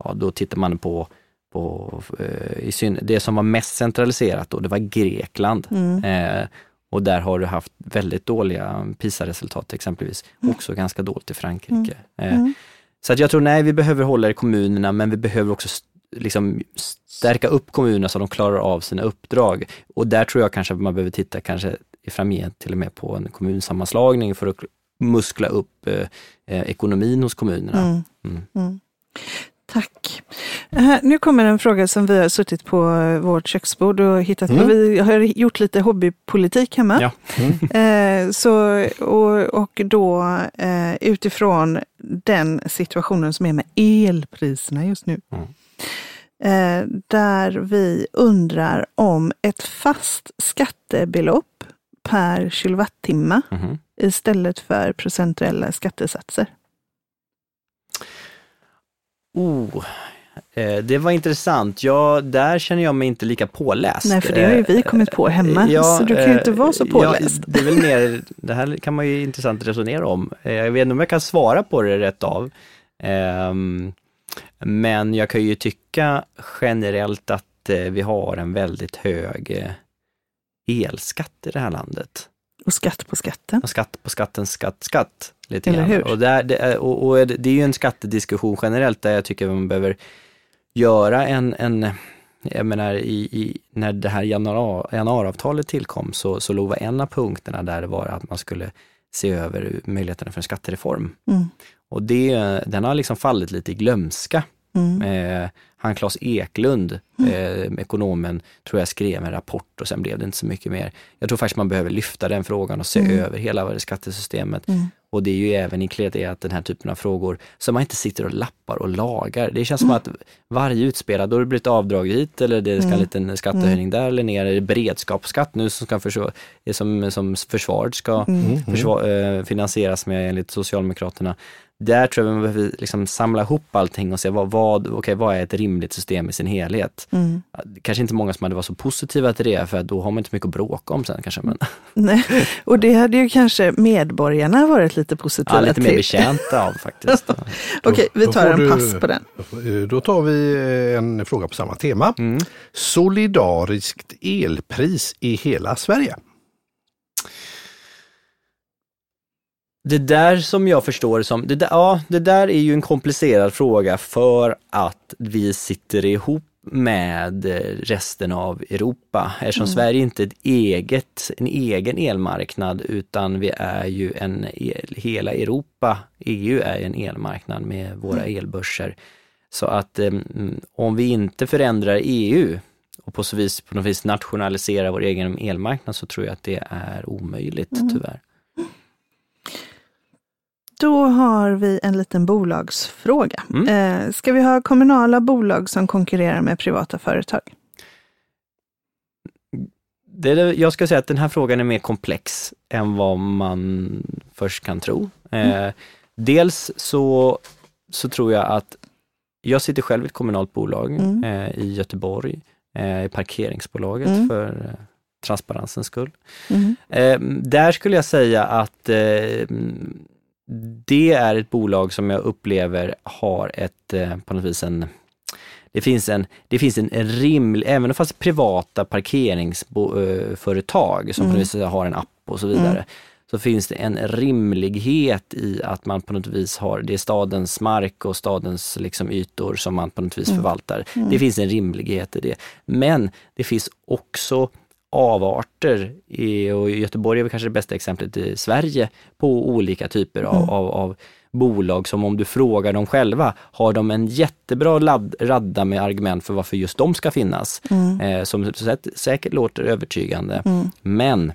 ja, då tittar man på, på eh, i syn, det som var mest centraliserat då, det var Grekland. Mm. Eh, och där har du haft väldigt dåliga PISA-resultat exempelvis. Också ganska dåligt i Frankrike. Eh, Mm. så att jag tror, nej, vi behöver hålla i kommunerna, men vi behöver också liksom stärka upp kommunerna så att de klarar av sina uppdrag. Och där tror jag kanske att man behöver titta kanske i framgent till och med på en kommunsammanslagning för att muskla upp eh, eh, ekonomin hos kommunerna. Mm. Mm. Mm. Tack. Eh, nu kommer en fråga som vi har suttit på eh, vårt köksbord och hittat på. Mm. Vi har gjort lite hobbypolitik hemma. Ja. Eh, så, och, och då eh, utifrån den situationen som är med elpriserna just nu. Mm. Där vi undrar om ett fast skattebelopp per kilowattimme Mhm. istället för procentuella skattesatser. Oh, eh, det var intressant. Ja, där känner jag mig inte lika påläst. Nej, för det har ju vi Eh, kommit på hemma, ja, så du kan ju inte eh, vara så påläst. Ja, det är väl mer, det här kan man ju intressant resonera om. Eh, Jag vet inte om jag kan svara på det rätt av. Ehm, Men jag kan ju tycka generellt att eh, vi har en väldigt hög eh, elskatt i det här landet. Och skatt på skatten. Och skatt på skatten, skatt, skatt. Lite Eller grann. hur? Och, där, det, är- och, och det är ju en skattediskussion generellt där jag tycker man behöver göra en, en jag menar i, i, när det här januari, januariavtalet tillkom så, så låg var en av punkterna där det var att man skulle se över möjligheterna för en skattereform. Mm. Och det, den har liksom fallit lite i glömska. Mm. Eh, han Claes Eklund, eh, ekonomen, tror jag skrev en rapport och sen blev det inte så mycket mer. Jag tror faktiskt man behöver lyfta den frågan och se Mm. över hela skattesystemet. Mm. Och det är ju även inkluderat i att den här typen av frågor, så man inte sitter och lappar och lagar. Det känns som att varje utspelad, då har det blivit avdrag hit eller det ska en Mm. liten skattehöjning där eller ner, är det beredskapsskatt nu som, ska försvara, som, som försvaret ska Mm. försva- eh, finansieras med enligt Socialdemokraterna. Där tror jag man behöver liksom samla ihop allting och se vad, vad, okay, vad är ett rimligt system i sin helhet. Mm. Kanske inte många som hade varit så positiva till det, för att då har man inte mycket att bråka om sen kanske. Men Nej. Och det hade ju kanske medborgarna varit lite positiva ja, lite mer till. betjänta av faktiskt. Okej, vi tar en du- pass på den. Eh, Då tar vi eh, en fråga på samma tema. Mm. Solidariskt elpris i hela Sverige. Det där som jag förstår som, det där, ja, det där är ju en komplicerad fråga för att vi sitter ihop med resten av Europa. Eftersom Sverige inte är ett eget, en egen elmarknad utan vi är ju en, el, hela Europa, EU är en elmarknad med våra elbörser. Så att eh, om vi inte förändrar EU och på så vis på något vis nationalisera vår egen elmarknad så tror jag att det är omöjligt tyvärr. Då har vi en liten bolagsfråga. Mm. Eh, ska vi ha kommunala bolag som konkurrerar med privata företag? Det är, jag ska säga att den här frågan är mer komplex än vad man först kan tro. Eh, dels så, så tror jag att jag sitter själv i ett kommunalt bolag Mm. eh, i Göteborg, i parkeringsbolaget Mm. för transparensens skull. Mm. Eh, där skulle jag säga att eh, det är ett bolag som jag upplever har ett, eh, på något vis en, det finns en, det finns en rimlig, även om fast privata parkeringsföretag som på något vis har en app och så vidare, så finns det en rimlighet i att man på något vis har, det är stadens mark och stadens liksom ytor som man på något vis förvaltar. Det finns en rimlighet i det. Men det finns också avarter, i, och Göteborg är väl kanske det bästa exemplet i Sverige, på olika typer av, av, av bolag som om du frågar dem själva, har de en jättebra ladd, radda med argument för varför just de ska finnas, eh, som säkert, låter övertygande. Men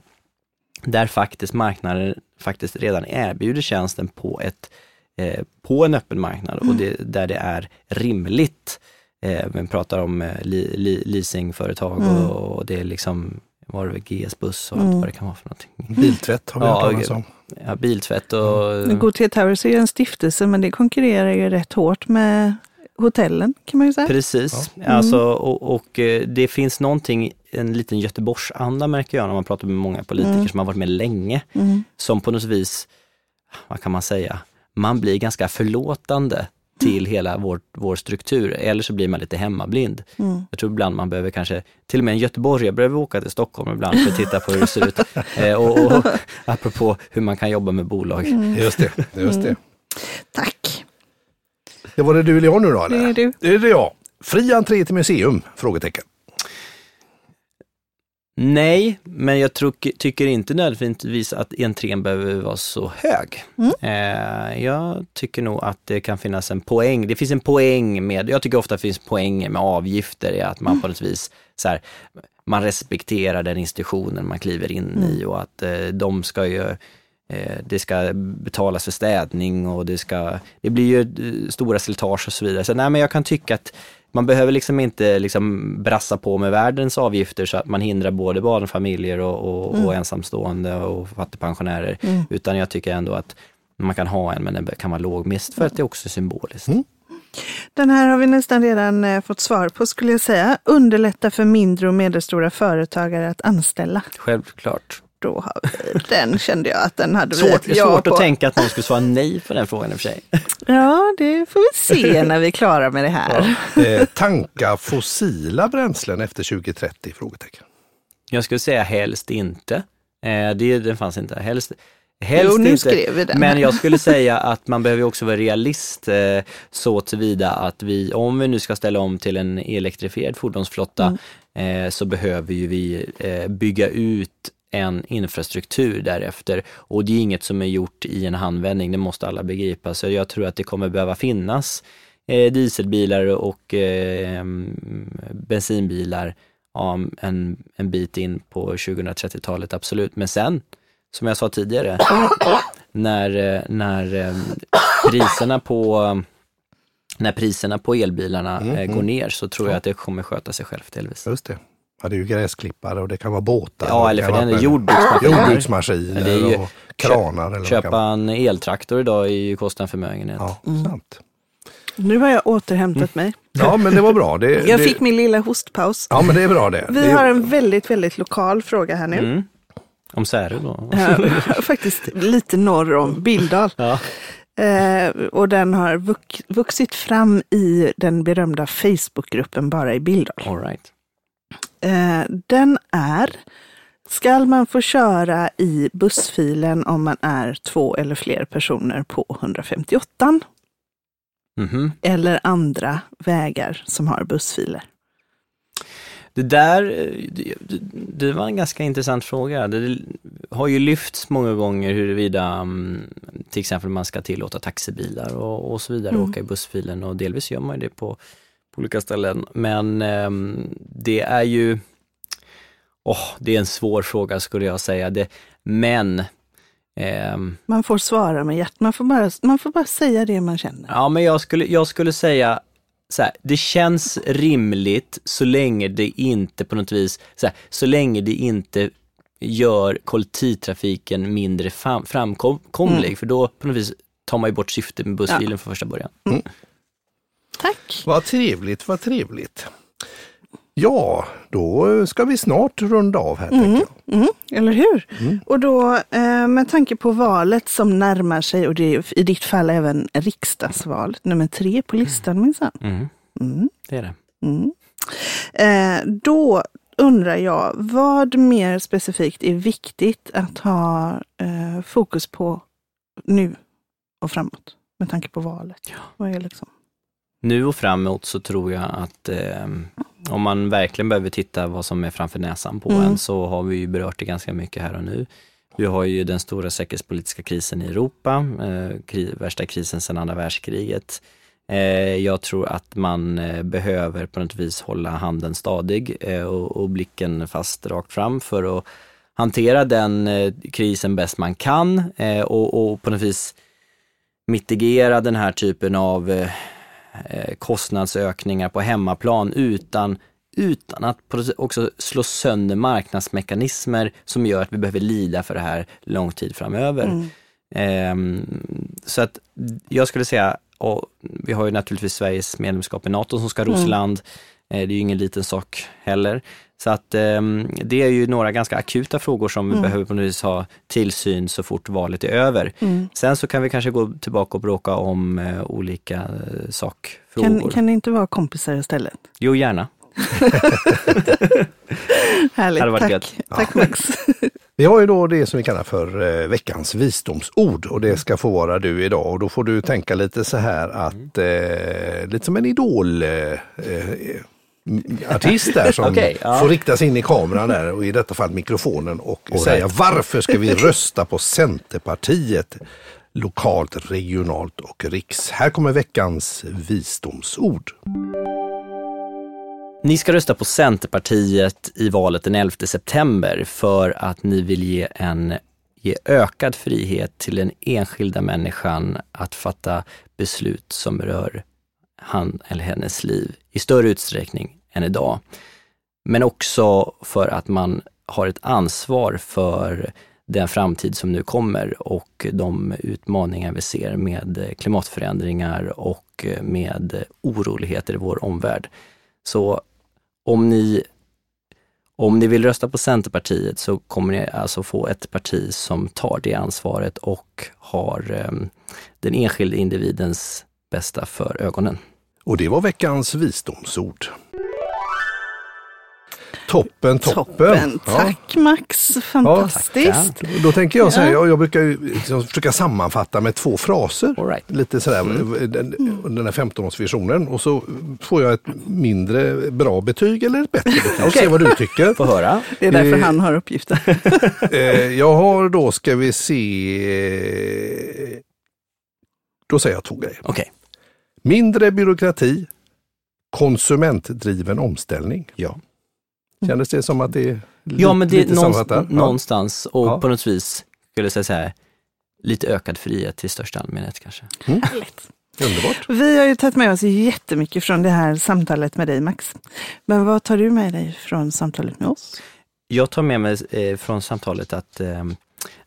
där faktiskt marknaden faktiskt redan erbjuder tjänsten på, ett, eh, på en öppen marknad och det, där det är rimligt. Eh, vi pratar om eh, li, li, leasingföretag och, och det är liksom, var det väl GS Buss och allt vad det kan vara för någonting. Biltvätt har vi Ja, hört talas om. Ja, biltvätt och... Gothia Towers är ju en stiftelse, men det konkurrerar ju rätt hårt med hotellen kan man ju säga. Precis, alltså, och, och eh, det finns någonting, en liten Göteborgsanda märker jag när man pratar med många politiker som har varit med länge, som på något vis, vad kan man säga, man blir ganska förlåtande till hela vår, vår struktur, eller så blir man lite hemmablind. Jag tror ibland man behöver kanske, till och med en göteborgare behöver åka till Stockholm ibland för att titta på hur det ser ut. Eh, och, och apropå hur man kan jobba med bolag. Just det, just det. Tack. Det var det du eller jag nu då? Eller? Det är du. Det är det jag. Fri entré till museum? Frågetecken. Nej, men jag tror, tycker inte nödvändigtvis att entrén behöver vara så hög. Eh, jag tycker nog att det kan finnas en poäng. Det finns en poäng med, jag tycker ofta det finns poänger med avgifter i att man på något vis så här, man respekterar den institutionen man kliver in i och att eh, de ska ju eh, det ska betalas för städning och det ska, det blir ju eh, stora slitage och så vidare. Så nej, men jag kan tycka att man behöver liksom inte liksom brassa på med världens avgifter så att man hindrar både barnfamiljer och, och, och ensamstående och fattigpensionärer. Utan jag tycker ändå att man kan ha en, men den kan vara låg, mest för att det också är symboliskt. Den här har vi nästan redan eh, fått svar på skulle jag säga. Underlätta för mindre och medelstora företagare att anställa. Självklart. Då har vi, den kände jag att den hade Svårt, ett ja svårt på. att tänka att någon skulle svara nej på den frågan i och för sig. Ja, det får vi se när vi är klara med det här. Eh, tanka fossila bränslen efter 2030? Frågetecken. Jag skulle säga helst inte. Eh, det, den fanns inte. Helst, helst Jo, nu inte. skrev vi den Men jag skulle säga att man behöver också vara realist eh, så tillvida att vi, om vi nu ska ställa om till en elektrifierad fordonsflotta, Mm. eh, så behöver ju vi eh, bygga ut en infrastruktur därefter. Och det är inget som är gjort i en handvändning, det måste alla begripa. Så jag tror att det kommer behöva finnas eh, dieselbilar och eh, bensinbilar ja, en, en bit in på 2030-talet, absolut. Men sen, som jag sa tidigare, när, eh, när priserna på när priserna på elbilarna eh, går ner så tror jag att det kommer sköta sig självt delvis. Just det. Ja, det är ju gräsklippare och det kan vara båtar. Ja, eller för den är jordbruksmaskiner. jordbruksmaskiner det är ju- och kranar. eller Köpa en eltraktor idag är ju kostar en förmögenhet. Ja, sant. Nu har jag återhämtat mig. Ja, men det var bra. Det, Jag det, fick min lilla hostpaus. Ja, men det är bra det. Vi det har en väldigt, väldigt lokal fråga här nu. Mm. Om Särö då? Ja, faktiskt lite norr om Bildal. Ja. Eh, och den har vux, vuxit fram i den berömda Facebookgruppen Bara i Bildal. All right. Eh, den är, skall man få köra i bussfilen om man är två eller fler personer på 158 Mhm. eller andra vägar som har bussfiler? Det där, eh, det, det var en ganska intressant fråga. Det har ju lyfts många gånger huruvida mm, till exempel man ska tillåta taxibilar och, och så vidare Mm. åka i bussfilen och delvis gör man det på, på olika ställen. Men eh, det är ju, oh, det är en svår fråga skulle jag säga. Det, men ehm, Man får svara med hjärtat, man, får bara, man får bara säga det man känner. Ja, men jag skulle, jag skulle säga så här, det känns rimligt så länge det inte på något vis, så, här, så länge det inte gör kollektivtrafiken mindre fram, framkomlig, Mm. för då på något vis tar man ju bort syftet med bussfilen från första början. Tack! Vad trevligt, vad trevligt. Ja, då ska vi snart runda av här. jag. Mm, eller hur? Och då eh, med tanke på valet som närmar sig och det är i ditt fall även riksdagsvalet, nummer tre på listan minsann. Mm. Mm. Det är det. Mm. Eh, då undrar jag, vad mer specifikt är viktigt att ha eh, fokus på nu och framåt med tanke på valet? Vad är liksom? Nu och framåt så tror jag att eh, om man verkligen behöver titta vad som är framför näsan på Mm. en så har vi ju berört det ganska mycket här och nu. Vi har ju den stora säkerhetspolitiska krisen i Europa, eh, kri värsta krisen sedan andra världskriget. Eh, jag tror att man eh, behöver på något vis hålla handen stadig eh, och, och blicken fast rakt fram för att hantera den eh, krisen bäst man kan och, och på något vis mitigera den här typen av kostnadsökningar på hemmaplan utan, utan att också slå sönder marknadsmekanismer som gör att vi behöver lida för det här lång tid framöver. Mm. Ehm, så att jag skulle säga, och vi har ju naturligtvis Sveriges medlemskap i NATO som ska ros i Mm. land. Eh, det är ju ingen liten sak heller. Så att ehm, det är ju några ganska akuta frågor som vi Mm. behöver på något vis ha tillsyn så fort valet är över. Mm. Sen så kan vi kanske gå tillbaka och bråka om eh, olika eh, sakfrågor. Kan, kan det inte vara kompisar istället? Jo, gärna. Härligt, varit tack. gött. Tack Max. Vi har ju då det som vi kallar för veckans visdomsord och det ska få vara du idag och då får du tänka lite så här att eh, lite som en idol eh, artist där som Okej, ja. får rikta sig in i kameran där och i detta fall mikrofonen och säga varför ska vi rösta på Centerpartiet lokalt, regionalt och riks. Här kommer veckans visdomsord. Ni ska rösta på Centerpartiet i valet den 11 september för att ni vill ge en ge ökad frihet till den enskilda människan att fatta beslut som rör han eller hennes liv i större utsträckning än idag. Men också för att man har ett ansvar för den framtid som nu kommer och de utmaningar vi ser med klimatförändringar och med oroligheter i vår omvärld. Så om ni, om ni vill rösta på Centerpartiet så kommer ni alltså få ett parti som tar det ansvaret och har ehm, den enskilde individens bästa för ögonen. Och det var veckans visdomsord. Toppen, toppen. Toppen. Ja. Tack Max, fantastiskt. tackar. Då tänker jag så här, Ja. jag, jag brukar ju liksom försöka sammanfatta med två fraser. All right. Lite sådär, Mm. den, den här 15-årsvisionen och så får jag ett mindre bra betyg eller ett bättre betyg. Okej. Se vad du tycker. Få höra. Det är därför Eh, han har uppgiften. Eh, jag har då, ska vi se, eh, då säger jag två grejer. Okej. Mindre byråkrati, konsumentdriven omställning. Ja. Kändes det som att det är li- Ja, men det lite är någonstans, Ja. någonstans och Ja. på något vis skulle jag säga så här, lite ökad frihet till största allmänhet kanske. Härligt. Underbart. Vi har ju tagit med oss jättemycket från det här samtalet med dig Max. Men vad tar du med dig från samtalet med oss? Jag tar med mig eh, från samtalet att eh,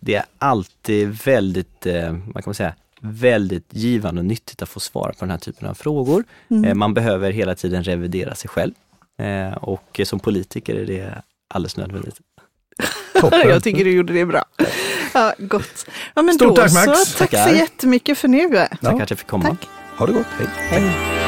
det är alltid väldigt, eh, vad kan man säga, väldigt givande och nyttigt att få svara på den här typen av frågor. Mm. Eh, man behöver hela tiden revidera sig själv eh, och som politiker är det alldeles nödvändigt. Toppen. Jag tycker du gjorde det bra. Ja, gott. Ja, men Stort då tack, Max. så. Tack Tackar. så jättemycket för nu. Tack att jag fick komma. Tack. Ha det gott. Hej. Hej.